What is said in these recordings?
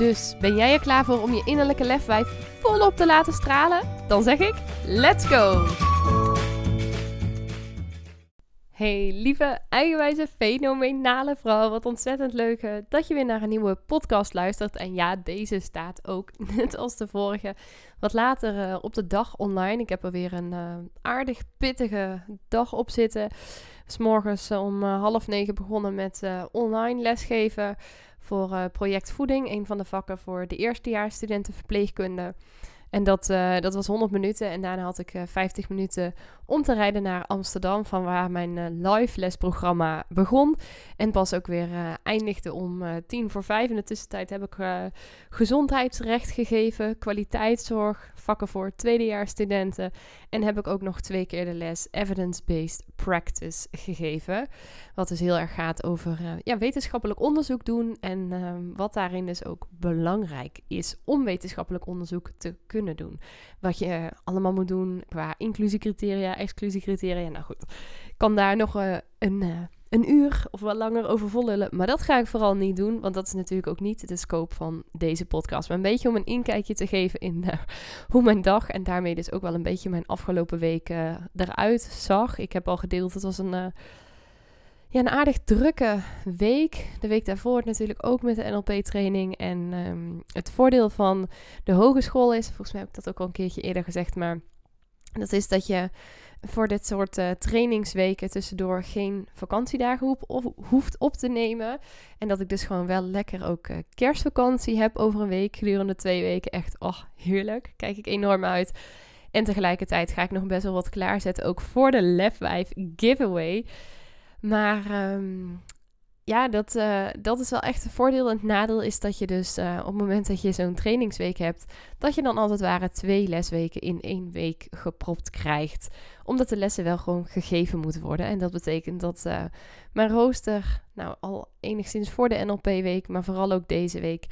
Dus ben jij er klaar voor om je innerlijke lefwijf volop te laten stralen? Dan zeg ik: let's go! Hey lieve, eigenwijze, fenomenale vrouw. Wat ontzettend leuk eh, dat je weer naar een nieuwe podcast luistert. En ja, deze staat ook, net als de vorige, wat later uh, op de dag online. Ik heb er weer een uh, aardig pittige dag op zitten. S morgens om half negen begonnen met online lesgeven voor project voeding. Een van de vakken voor de eerstejaarsstudenten verpleegkunde. En dat, uh, dat was 100 minuten. En daarna had ik uh, 50 minuten om te rijden naar Amsterdam, van waar mijn uh, live lesprogramma begon. En pas ook weer eindigde om tien voor vijf. In de tussentijd heb ik gezondheidsrecht gegeven, kwaliteitszorg, vakken voor tweedejaarsstudenten. En heb ik ook nog twee keer de les Evidence-Based Practice gegeven. Wat dus heel erg gaat over ja, wetenschappelijk onderzoek doen. En ehm, wat daarin dus ook belangrijk is om wetenschappelijk onderzoek te kunnen doen. Wat je allemaal moet doen qua inclusiecriteria, exclusiecriteria. Nou goed, ik kan daar nog uh, een, uh, een uur of wat langer over vollullen. Maar dat ga ik vooral niet doen, want dat is natuurlijk ook niet de scope van deze podcast. Maar een beetje om een inkijkje te geven in uh, hoe mijn dag en daarmee dus ook wel een beetje mijn afgelopen weken eruit zag. Ik heb al gedeeld, het was een ja, een aardig drukke week. De week daarvoor natuurlijk ook met de NLP-training. En um, het voordeel van de hogeschool is, volgens mij heb ik dat ook al een keertje eerder gezegd, maar dat is dat je voor dit soort uh, trainingsweken tussendoor geen vakantiedagen hoeft op te nemen. En dat ik dus gewoon wel lekker ook uh, kerstvakantie heb over een week, gedurende twee weken. Echt, oh, heerlijk. Kijk ik enorm uit. En tegelijkertijd ga ik nog best wel wat klaarzetten, ook voor de Lefwijf giveaway. Maar um, ja, dat, uh, dat is wel echt een voordeel. En het nadeel is dat je dus uh, op het moment dat je zo'n trainingsweek hebt, dat je dan als het ware twee lesweken in één week gepropt krijgt. Omdat de lessen wel gewoon gegeven moeten worden. En dat betekent dat uh, mijn rooster, nou al enigszins voor de NLP-week, maar vooral ook deze week,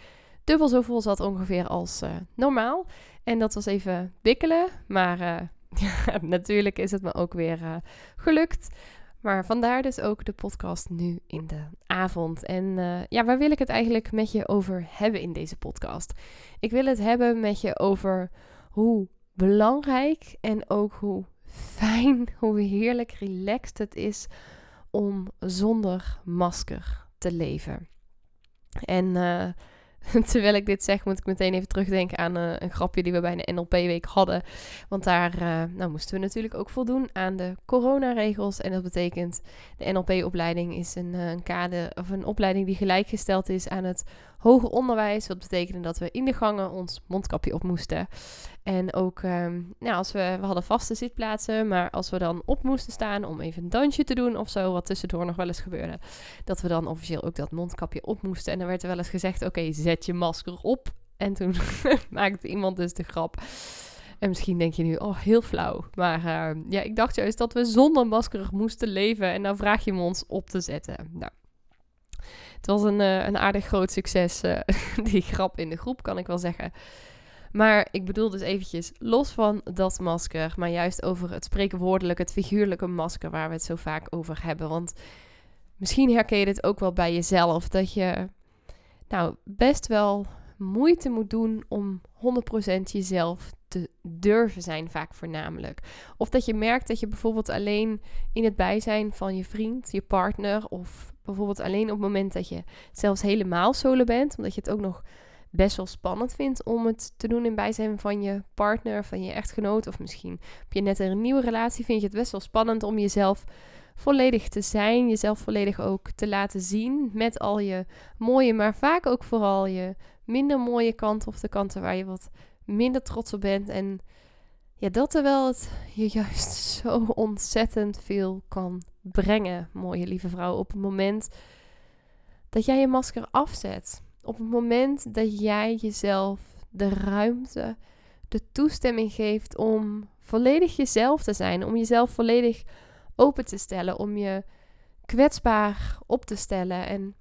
dubbel zo vol zat ongeveer als normaal. En dat was even bikkelen, maar ja, natuurlijk is het me ook weer gelukt. Maar vandaar dus ook de podcast nu in de avond. En uh, ja, waar wil ik het eigenlijk met je over hebben in deze podcast? Ik wil het hebben met je over hoe belangrijk en ook hoe fijn, hoe heerlijk relaxed het is om zonder masker te leven. En uh, Terwijl ik dit zeg, moet ik meteen even terugdenken aan uh, een grapje die we bij de NLP-week hadden. Want daar uh, nou, moesten we natuurlijk ook voldoen aan de coronaregels. En dat betekent, de NLP-opleiding is een, uh, een kader of een opleiding die gelijkgesteld is aan het hoger onderwijs. Wat betekende dat we in de gangen ons mondkapje op moesten. En ook, um, nou, als we, we hadden vaste zitplaatsen, maar als we dan op moesten staan om even een dansje te doen of zo, wat tussendoor nog wel eens gebeurde, dat we dan officieel ook dat mondkapje op moesten. En dan werd er wel eens gezegd, oké, zet je masker op. En toen maakte iemand dus de grap. En misschien denk je nu, oh, heel flauw. Maar uh, ja, ik dacht juist dat we zonder masker moesten leven. En dan vraag je me ons op te zetten. Nou, het was een, uh, een aardig groot succes, uh, die grap in de groep, kan ik wel zeggen. Maar ik bedoel dus eventjes los van dat masker, maar juist over het spreekwoordelijke, het figuurlijke masker waar we het zo vaak over hebben. Want misschien herken je dit ook wel bij jezelf, dat je nou best wel moeite moet doen om 100% jezelf te durven zijn, vaak voornamelijk. Of dat je merkt dat je bijvoorbeeld alleen in het bijzijn van je vriend, je partner, of bijvoorbeeld alleen op het moment dat je zelfs helemaal solo bent, omdat je het ook nog best wel spannend vindt om het te doen in bijzijn van je partner, van je echtgenoot, of misschien heb je net een nieuwe relatie, vind je het best wel spannend om jezelf volledig te zijn, jezelf volledig ook te laten zien met al je mooie, maar vaak ook vooral je minder mooie kanten of de kanten waar je wat minder trots op bent. En ja, dat terwijl het je juist zo ontzettend veel kan brengen, mooie lieve vrouw, op het moment dat jij je masker afzet. Op het moment dat jij jezelf de ruimte de toestemming geeft om volledig jezelf te zijn, om jezelf volledig open te stellen, om je kwetsbaar op te stellen. En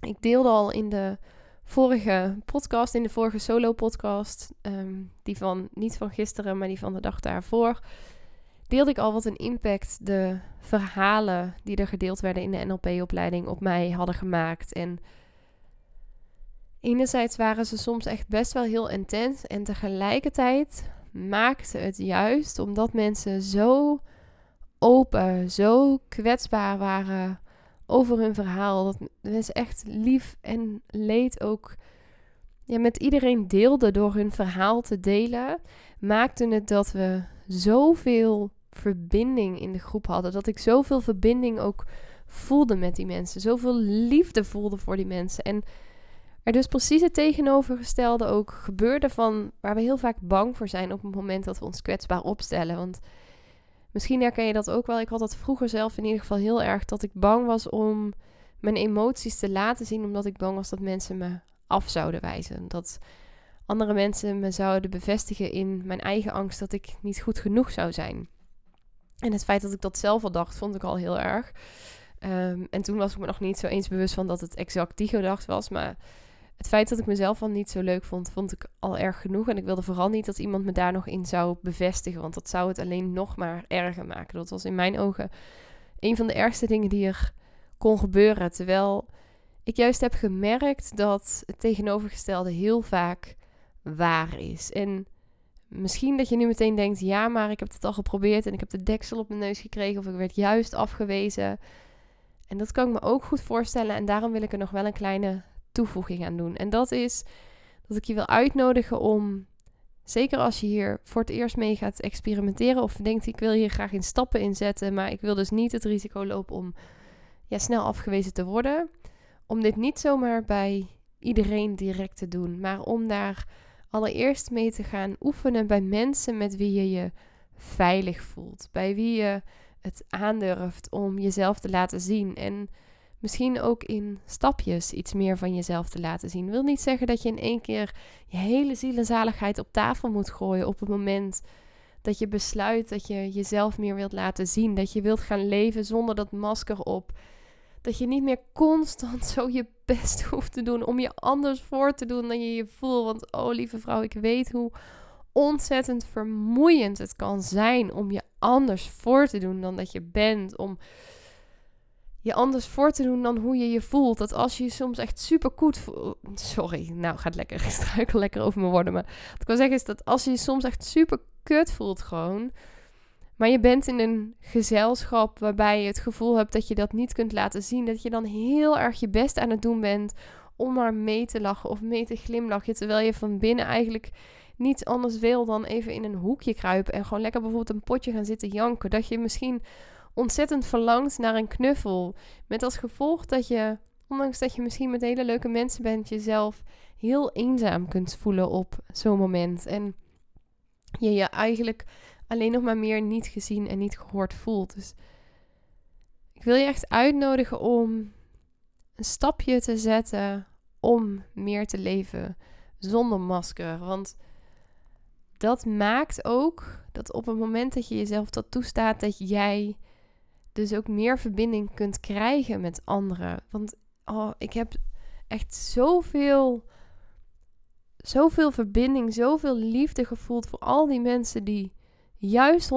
ik deelde al in de vorige podcast, in de vorige solo-podcast, ehm, die van niet van gisteren, maar die van de dag daarvoor, deelde ik al wat een impact de verhalen die er gedeeld werden in de NLP-opleiding op mij hadden gemaakt. En enerzijds waren ze soms echt best wel heel intens en tegelijkertijd maakte het juist omdat mensen zo open, zo kwetsbaar waren over hun verhaal. Dat mensen echt lief en leed ook ja, met iedereen deelden door hun verhaal te delen. Maakte het dat we zoveel verbinding in de groep hadden. Dat ik zoveel verbinding ook voelde met die mensen. Zoveel liefde voelde voor die mensen. En er dus precies het tegenovergestelde ook gebeurde van waar we heel vaak bang voor zijn op het moment dat we ons kwetsbaar opstellen. Want misschien herken je dat ook wel. Ik had dat vroeger zelf in ieder geval heel erg dat ik bang was om mijn emoties te laten zien, omdat ik bang was dat mensen me af zouden wijzen. Dat andere mensen me zouden bevestigen in mijn eigen angst dat ik niet goed genoeg zou zijn. En het feit dat ik dat zelf al dacht, vond ik al heel erg. Ehm, en toen was ik me nog niet zo eens bewust van dat het exact die gedachte was. Maar het feit dat ik mezelf al niet zo leuk vond, vond ik al erg genoeg. En ik wilde vooral niet dat iemand me daar nog in zou bevestigen. Want dat zou het alleen nog maar erger maken. Dat was in mijn ogen een van de ergste dingen die er kon gebeuren. Terwijl ik juist heb gemerkt dat het tegenovergestelde heel vaak waar is. En misschien dat je nu meteen denkt: ja, maar ik heb het al geprobeerd en ik heb de deksel op mijn neus gekregen. Of ik werd juist afgewezen. En dat kan ik me ook goed voorstellen. En daarom wil ik er nog wel een kleine toevoeging aan doen. En dat is dat ik je wil uitnodigen om, zeker als je hier voor het eerst mee gaat experimenteren of denkt ik wil hier graag in stappen inzetten, maar ik wil dus niet het risico lopen om ja, snel afgewezen te worden, om dit niet zomaar bij iedereen direct te doen, maar om daar allereerst mee te gaan oefenen bij mensen met wie je je veilig voelt, bij wie je het aandurft om jezelf te laten zien en Misschien ook in stapjes iets meer van jezelf te laten zien. Wil niet zeggen dat je in één keer je hele ziel en zaligheid op tafel moet gooien op het moment dat je besluit dat je jezelf meer wilt laten zien. Dat je wilt gaan leven zonder dat masker op. Dat je niet meer constant zo je best hoeft te doen om je anders voor te doen dan je je voelt. Want oh lieve vrouw, ik weet hoe ontzettend vermoeiend het kan zijn om je anders voor te doen dan dat je bent. Om je anders voor te doen dan hoe je je voelt. Dat als je je soms echt super goed voelt. Sorry, nou gaat lekker. Ik struikel lekker over mijn woorden. Maar wat ik wil zeggen is dat als je je soms echt super kut voelt, gewoon. Maar je bent in een gezelschap waarbij je het gevoel hebt dat je dat niet kunt laten zien. Dat je dan heel erg je best aan het doen bent om maar mee te lachen of mee te glimlachen. Terwijl je van binnen eigenlijk niets anders wil dan even in een hoekje kruipen. En gewoon lekker bijvoorbeeld een potje gaan zitten janken. Dat je misschien ontzettend verlangt naar een knuffel. Met als gevolg dat je, ondanks dat je misschien met hele leuke mensen bent, jezelf heel eenzaam kunt voelen op zo'n moment. En je je eigenlijk alleen nog maar meer niet gezien en niet gehoord voelt. Dus ik wil je echt uitnodigen om een stapje te zetten om meer te leven zonder masker. Want dat maakt ook dat op het moment dat je jezelf dat toestaat, dat jij dus ook meer verbinding kunt krijgen met anderen. Want oh, ik heb echt zoveel, zoveel verbinding, zoveel liefde gevoeld voor al die mensen die juist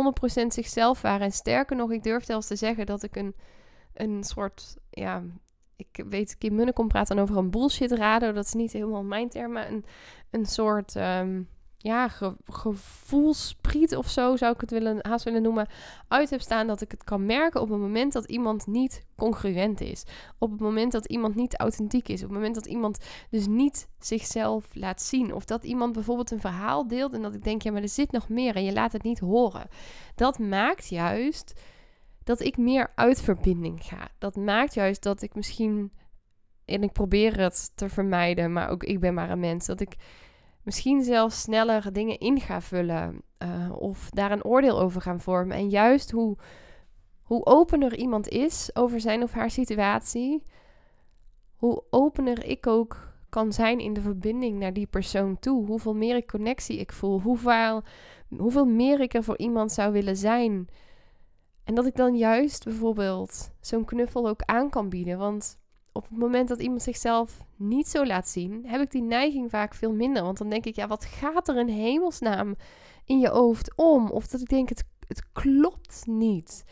100% zichzelf waren. En sterker nog, ik durf zelfs te zeggen dat ik een, een soort, ja, ik weet, Kim Munnekom praat dan over een bullshit radar. Dat is niet helemaal mijn term, maar een, een soort... Ehm, ja, ge, gevoelspriet of zo zou ik het willen, haast willen noemen, uit heb staan dat ik het kan merken op het moment dat iemand niet congruent is. Op het moment dat iemand niet authentiek is. Op het moment dat iemand dus niet zichzelf laat zien. Of dat iemand bijvoorbeeld een verhaal deelt en dat ik denk, ja, maar er zit nog meer en je laat het niet horen. Dat maakt juist dat ik meer uit verbinding ga. Dat maakt juist dat ik misschien, en ik probeer het te vermijden, maar ook ik ben maar een mens, dat ik misschien zelfs sneller dingen in gaan vullen uh, of daar een oordeel over gaan vormen. En juist hoe, hoe opener iemand is over zijn of haar situatie, hoe opener ik ook kan zijn in de verbinding naar die persoon toe. Hoeveel meer ik connectie ik voel. Hoeveel, hoeveel meer ik er voor iemand zou willen zijn. En dat ik dan juist bijvoorbeeld zo'n knuffel ook aan kan bieden. Want op het moment dat iemand zichzelf niet zo laat zien, heb ik die neiging vaak veel minder. Want dan denk ik, ja, wat gaat er in hemelsnaam in je hoofd om? Of dat ik denk, het, het klopt niet.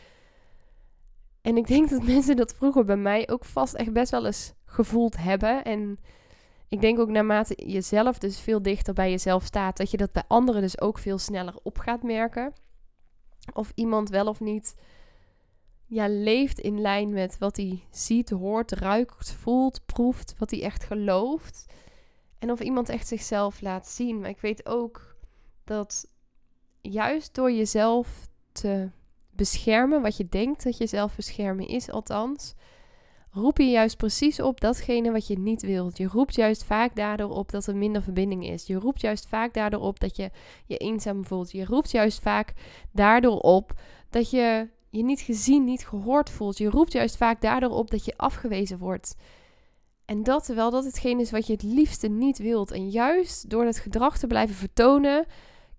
En ik denk dat mensen dat vroeger bij mij ook vast echt best wel eens gevoeld hebben. En ik denk ook naarmate je zelf dus veel dichter bij jezelf staat, dat je dat bij anderen dus ook veel sneller op gaat merken. Of iemand wel of niet ja, leeft in lijn met wat hij ziet, hoort, ruikt, voelt, proeft, wat hij echt gelooft. En of iemand echt zichzelf laat zien. Maar ik weet ook dat juist door jezelf te beschermen, wat je denkt dat jezelf beschermen is, althans, roep je juist precies op datgene wat je niet wilt. Je roept juist vaak daardoor op dat er minder verbinding is. Je roept juist vaak daardoor op dat je je eenzaam voelt. Je roept juist vaak daardoor op dat je je niet gezien, niet gehoord voelt. Je roept juist vaak daardoor op dat je afgewezen wordt. En dat terwijl dat hetgeen is wat je het liefste niet wilt. En juist door het gedrag te blijven vertonen,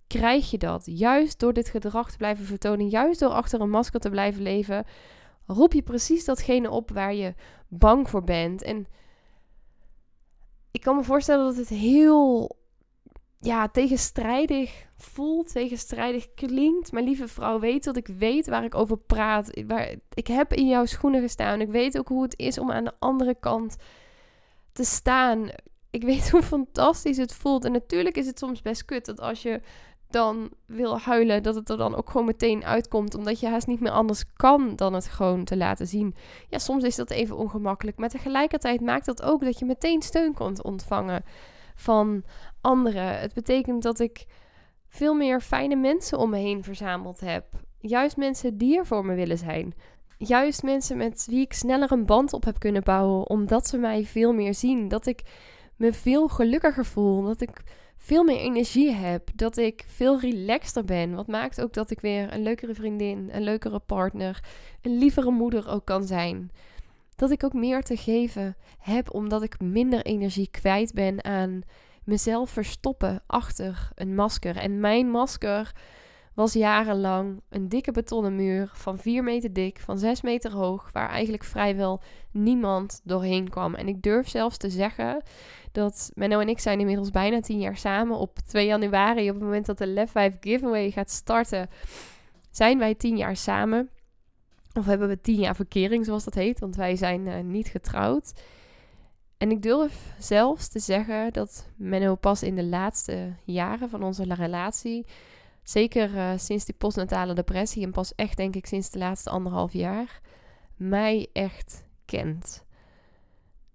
krijg je dat. Juist door dit gedrag te blijven vertonen, juist door achter een masker te blijven leven, roep je precies datgene op waar je bang voor bent. En ik kan me voorstellen dat het heel ja, tegenstrijdig voelt, tegenstrijdig klinkt. Mijn lieve vrouw weet dat ik weet waar ik over praat. Waar, ik heb in jouw schoenen gestaan. Ik weet ook hoe het is om aan de andere kant te staan. Ik weet hoe fantastisch het voelt. En natuurlijk is het soms best kut dat als je dan wil huilen, dat het er dan ook gewoon meteen uitkomt. Omdat je haast niet meer anders kan dan het gewoon te laten zien. Ja, soms is dat even ongemakkelijk. Maar tegelijkertijd maakt dat ook dat je meteen steun kunt ontvangen van Het betekent dat ik veel meer fijne mensen om me heen verzameld heb. Juist mensen die er voor me willen zijn. Juist mensen met wie ik sneller een band op heb kunnen bouwen, omdat ze mij veel meer zien. Dat ik me veel gelukkiger voel. Dat ik veel meer energie heb. Dat ik veel relaxter ben. Wat maakt ook dat ik weer een leukere vriendin, een leukere partner, een lievere moeder ook kan zijn. Dat ik ook meer te geven heb omdat ik minder energie kwijt ben aan mezelf verstoppen achter een masker. En mijn masker was jarenlang een dikke betonnen muur van 4 meter dik, van 6 meter hoog, waar eigenlijk vrijwel niemand doorheen kwam. En ik durf zelfs te zeggen dat Menno en ik zijn inmiddels bijna 10 jaar samen. Op 2 januari, op het moment dat de Left 5 giveaway gaat starten, zijn wij 10 jaar samen. Of hebben we 10 jaar verkering, zoals dat heet, want wij zijn uh, niet getrouwd. En ik durf zelfs te zeggen dat Menno pas in de laatste jaren van onze relatie, zeker uh, sinds die postnatale depressie en pas echt denk ik sinds de laatste anderhalf jaar, mij echt kent.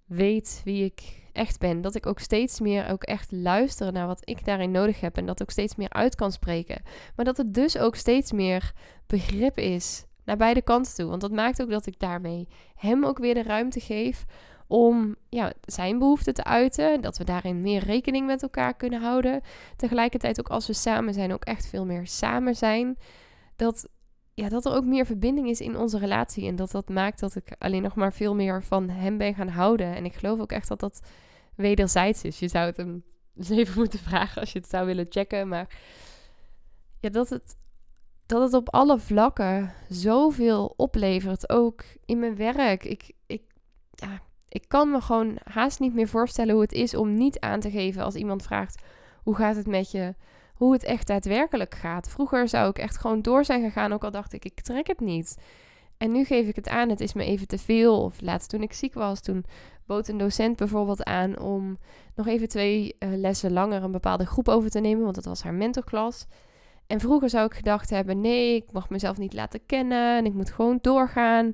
Weet wie ik echt ben. Dat ik ook steeds meer ook echt luister naar wat ik daarin nodig heb. En dat ook steeds meer uit kan spreken. Maar dat het dus ook steeds meer begrip is naar beide kanten toe. Want dat maakt ook dat ik daarmee hem ook weer de ruimte geef om ja, zijn behoeften te uiten. Dat we daarin meer rekening met elkaar kunnen houden. Tegelijkertijd ook als we samen zijn, ook echt veel meer samen zijn. Dat, ja, dat er ook meer verbinding is in onze relatie. En dat dat maakt dat ik alleen nog maar veel meer van hem ben gaan houden. En ik geloof ook echt dat dat wederzijds is. Je zou het hem eens even moeten vragen als je het zou willen checken. Maar ja, dat het, dat het op alle vlakken zoveel oplevert. Ook in mijn werk. Ik, ik, ja, ik kan me gewoon haast niet meer voorstellen hoe het is om niet aan te geven als iemand vraagt: hoe gaat het met je? Hoe het echt daadwerkelijk gaat. Vroeger zou ik echt gewoon door zijn gegaan, ook al dacht ik: ik trek het niet. En nu geef ik het aan, het is me even te veel. Of laatst toen ik ziek was, toen bood een docent bijvoorbeeld aan om nog even twee uh, lessen langer een bepaalde groep over te nemen, want dat was haar mentorklas. En vroeger zou ik gedacht hebben: nee, ik mag mezelf niet laten kennen en ik moet gewoon doorgaan.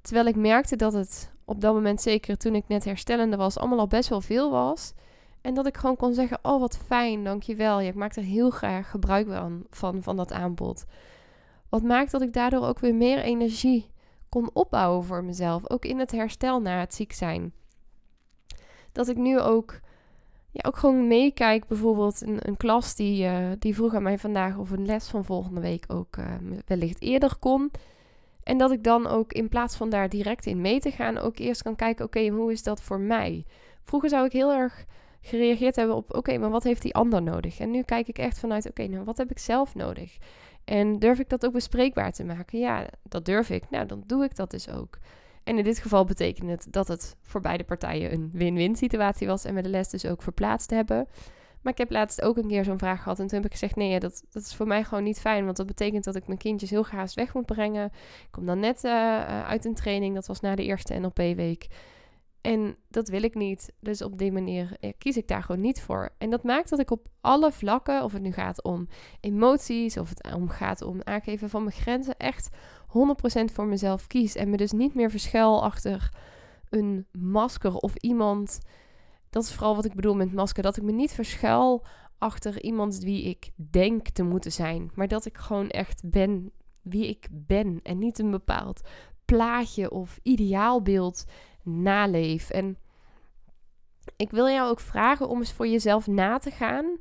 Terwijl ik merkte dat het op dat moment, zeker toen ik net herstellende was, allemaal al best wel veel was. En dat ik gewoon kon zeggen: Oh, wat fijn, dankjewel. Ja, ik maak er heel graag gebruik van, van, van dat aanbod. Wat maakt dat ik daardoor ook weer meer energie kon opbouwen voor mezelf. Ook in het herstel na het ziek zijn. Dat ik nu ook, ja, ook gewoon meekijk. Bijvoorbeeld een, een klas die, uh, die vroeg aan mij vandaag of een les van volgende week ook uh, wellicht eerder kon. En dat ik dan ook in plaats van daar direct in mee te gaan, ook eerst kan kijken: oké, hoe is dat voor mij? Vroeger zou ik heel erg gereageerd hebben op: oké, maar wat heeft die ander nodig? En nu kijk ik echt vanuit: oké, nou wat heb ik zelf nodig? En durf ik dat ook bespreekbaar te maken? Ja, dat durf ik. Nou, dan doe ik dat dus ook. En in dit geval betekent het dat het voor beide partijen een win-win situatie was en we de les dus ook verplaatst hebben. Maar ik heb laatst ook een keer zo'n vraag gehad. En toen heb ik gezegd: nee, dat, dat is voor mij gewoon niet fijn. Want dat betekent dat ik mijn kindjes heel graag weg moet brengen. Ik kom dan net uh, uit een training. Dat was na de eerste NLP-week. En dat wil ik niet. Dus op die manier eh, kies ik daar gewoon niet voor. En dat maakt dat ik op alle vlakken, of het nu gaat om emoties, of het om gaat om aangeven van mijn grenzen, echt 100% voor mezelf kies. En me dus niet meer verschuil achter een masker of iemand dat is vooral wat ik bedoel met masker. Dat ik me niet verschuil achter iemand wie ik denk te moeten zijn. Maar dat ik gewoon echt ben wie ik ben. En niet een bepaald plaatje of ideaalbeeld naleef. En ik wil jou ook vragen om eens voor jezelf na te gaan.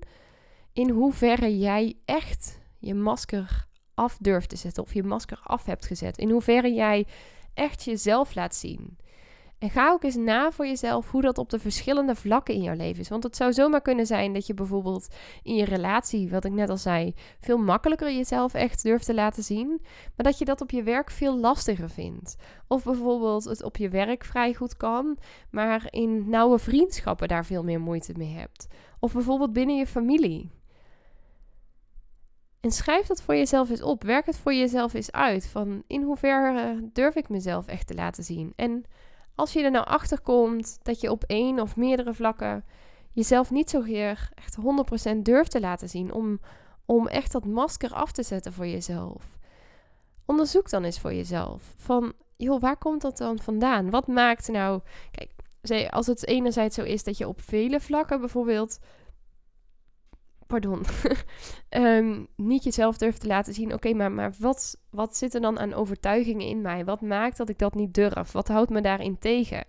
In hoeverre jij echt je masker af durft te zetten. Of je masker af hebt gezet. In hoeverre jij echt jezelf laat zien. En ga ook eens na voor jezelf hoe dat op de verschillende vlakken in jouw leven is. Want het zou zomaar kunnen zijn dat je bijvoorbeeld in je relatie, wat ik net al zei, veel makkelijker jezelf echt durft te laten zien. Maar dat je dat op je werk veel lastiger vindt. Of bijvoorbeeld het op je werk vrij goed kan, maar in nauwe vriendschappen daar veel meer moeite mee hebt. Of bijvoorbeeld binnen je familie. En schrijf dat voor jezelf eens op. Werk het voor jezelf eens uit. Van in hoeverre durf ik mezelf echt te laten zien? En als je er nou achter komt dat je op één of meerdere vlakken jezelf niet zo heer echt 100% durft te laten zien om, om echt dat masker af te zetten voor jezelf. Onderzoek dan eens voor jezelf van, joh, waar komt dat dan vandaan? Wat maakt nou, kijk, als het enerzijds zo is dat je op vele vlakken bijvoorbeeld pardon, um, niet jezelf durft te laten zien. Oké, maar, maar wat, wat zit er dan aan overtuigingen in mij? Wat maakt dat ik dat niet durf? Wat houdt me daarin tegen?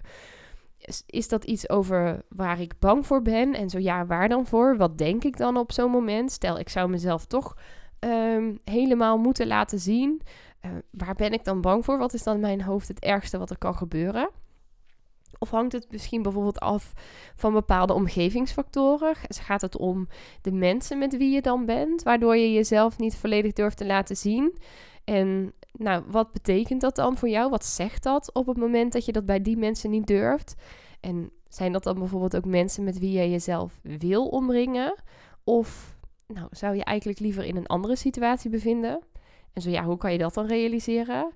Is, is dat iets over waar ik bang voor ben? En zo ja, waar dan voor? Wat denk ik dan op zo'n moment? Stel, ik zou mezelf toch ehm, helemaal moeten laten zien. Uh, waar ben ik dan bang voor? Wat is dan in mijn hoofd het ergste wat er kan gebeuren? Of hangt het misschien bijvoorbeeld af van bepaalde omgevingsfactoren? Gaat het om de mensen met wie je dan bent, waardoor je jezelf niet volledig durft te laten zien? En nou, wat betekent dat dan voor jou? Wat zegt dat op het moment dat je dat bij die mensen niet durft? En zijn dat dan bijvoorbeeld ook mensen met wie je jezelf wil omringen? Of nou, zou je eigenlijk liever in een andere situatie bevinden? En zo ja, hoe kan je dat dan realiseren?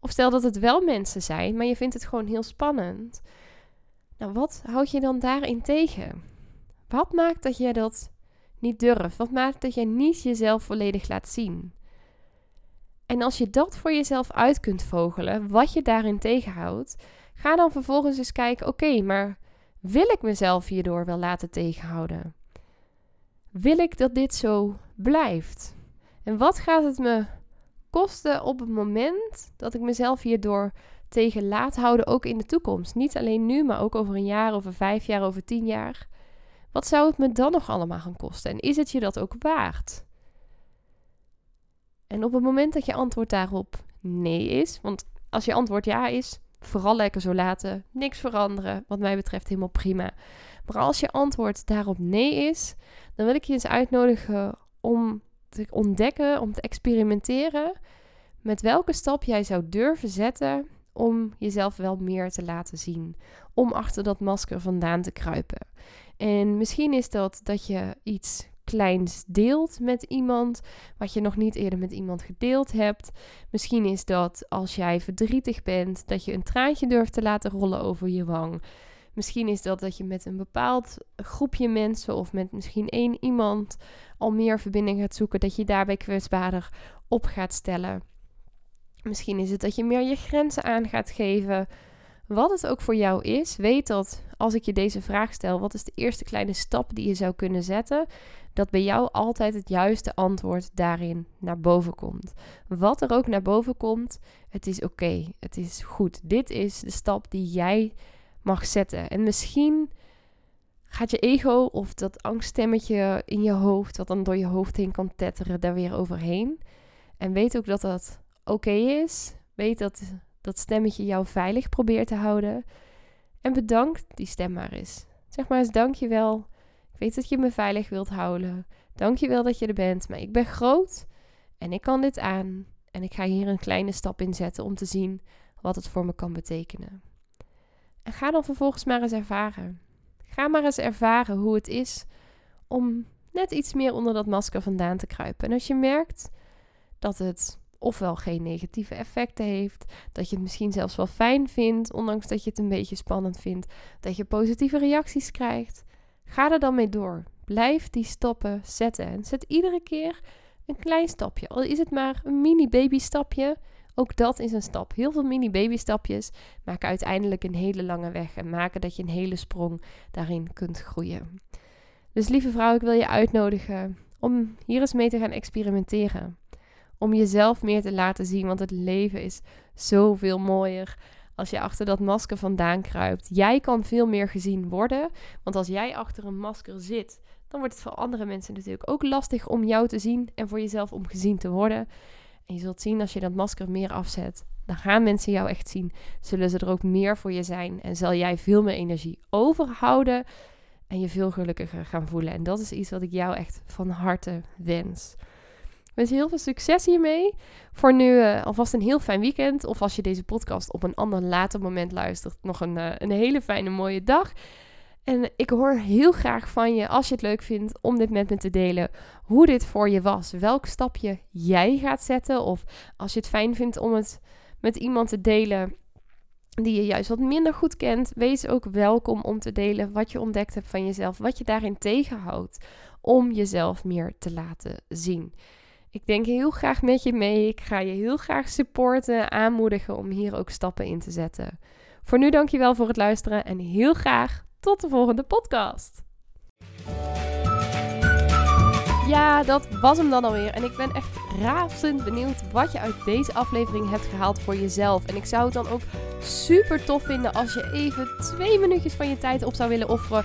Of stel dat het wel mensen zijn, maar je vindt het gewoon heel spannend. Nou, wat houd je dan daarin tegen? Wat maakt dat jij dat niet durft? Wat maakt dat jij niet jezelf volledig laat zien? En als je dat voor jezelf uit kunt vogelen, wat je daarin tegenhoudt, ga dan vervolgens eens kijken: oké, maar wil ik mezelf hierdoor wel laten tegenhouden? Wil ik dat dit zo blijft? En wat gaat het me kosten op het moment dat ik mezelf hierdoor tegen laat houden, ook in de toekomst. Niet alleen nu, maar ook over een jaar, over vijf jaar, over tien jaar. Wat zou het me dan nog allemaal gaan kosten? En is het je dat ook waard? En op het moment dat je antwoord daarop nee is, want als je antwoord ja is, vooral lekker zo laten, niks veranderen, wat mij betreft helemaal prima. Maar als je antwoord daarop nee is, dan wil ik je eens uitnodigen om te ontdekken, om te experimenteren met welke stap jij zou durven zetten om jezelf wel meer te laten zien. Om achter dat masker vandaan te kruipen. En misschien is dat dat je iets kleins deelt met iemand, wat je nog niet eerder met iemand gedeeld hebt. Misschien is dat als jij verdrietig bent, dat je een traantje durft te laten rollen over je wang. Misschien is dat dat je met een bepaald groepje mensen of met misschien één iemand al meer verbinding gaat zoeken, dat je daarbij kwetsbaarder op gaat stellen. Misschien is het dat je meer je grenzen aan gaat geven. Wat het ook voor jou is, weet dat als ik je deze vraag stel, wat is de eerste kleine stap die je zou kunnen zetten, dat bij jou altijd het juiste antwoord daarin naar boven komt. Wat er ook naar boven komt, het is oké, het is goed. Dit is de stap die jij mag zetten. En misschien gaat je ego of dat angststemmetje in je hoofd, wat dan door je hoofd heen kan tetteren, daar weer overheen. En weet ook dat dat oké is. Weet dat dat stemmetje jou veilig probeert te houden. En bedank die stem maar eens. Zeg maar eens dankjewel. Ik weet dat je me veilig wilt houden. Dankjewel dat je er bent, maar ik ben groot en ik kan dit aan. En ik ga hier een kleine stap in zetten om te zien wat het voor me kan betekenen. En ga dan vervolgens maar eens ervaren. Ga maar eens ervaren hoe het is om net iets meer onder dat masker vandaan te kruipen. En als je merkt dat het ofwel geen negatieve effecten heeft, dat je het misschien zelfs wel fijn vindt, ondanks dat je het een beetje spannend vindt, dat je positieve reacties krijgt, ga er dan mee door. Blijf die stappen zetten en zet iedere keer een klein stapje. Al is het maar een mini baby stapje, ook dat is een stap. Heel veel mini baby stapjes maken uiteindelijk een hele lange weg en maken dat je een hele sprong daarin kunt groeien. Dus lieve vrouw, ik wil je uitnodigen om hier eens mee te gaan experimenteren. Om jezelf meer te laten zien, want het leven is zoveel mooier als je achter dat masker vandaan kruipt. Jij kan veel meer gezien worden, want als jij achter een masker zit, dan wordt het voor andere mensen natuurlijk ook lastig om jou te zien en voor jezelf om gezien te worden. En je zult zien als je dat masker meer afzet, dan gaan mensen jou echt zien. Zullen ze er ook meer voor je zijn en zal jij veel meer energie overhouden en je veel gelukkiger gaan voelen. En dat is iets wat ik jou echt van harte wens. Wens je heel veel succes hiermee. Voor nu uh, alvast een heel fijn weekend. Of als je deze podcast op een ander later moment luistert, nog een, uh, een hele fijne mooie dag. En ik hoor heel graag van je, als je het leuk vindt, om dit met me te delen. Hoe dit voor je was. Welk stapje jij gaat zetten. Of als je het fijn vindt om het met iemand te delen die je juist wat minder goed kent, wees ook welkom om te delen wat je ontdekt hebt van jezelf, wat je daarin tegenhoudt om jezelf meer te laten zien. Ik denk heel graag met je mee. Ik ga je heel graag supporten, aanmoedigen om hier ook stappen in te zetten. Voor nu dankjewel voor het luisteren en heel graag tot de volgende podcast. Ja, dat was hem dan alweer. En ik ben echt razend benieuwd wat je uit deze aflevering hebt gehaald voor jezelf. En ik zou het dan ook super tof vinden als je even twee minuutjes van je tijd op zou willen offeren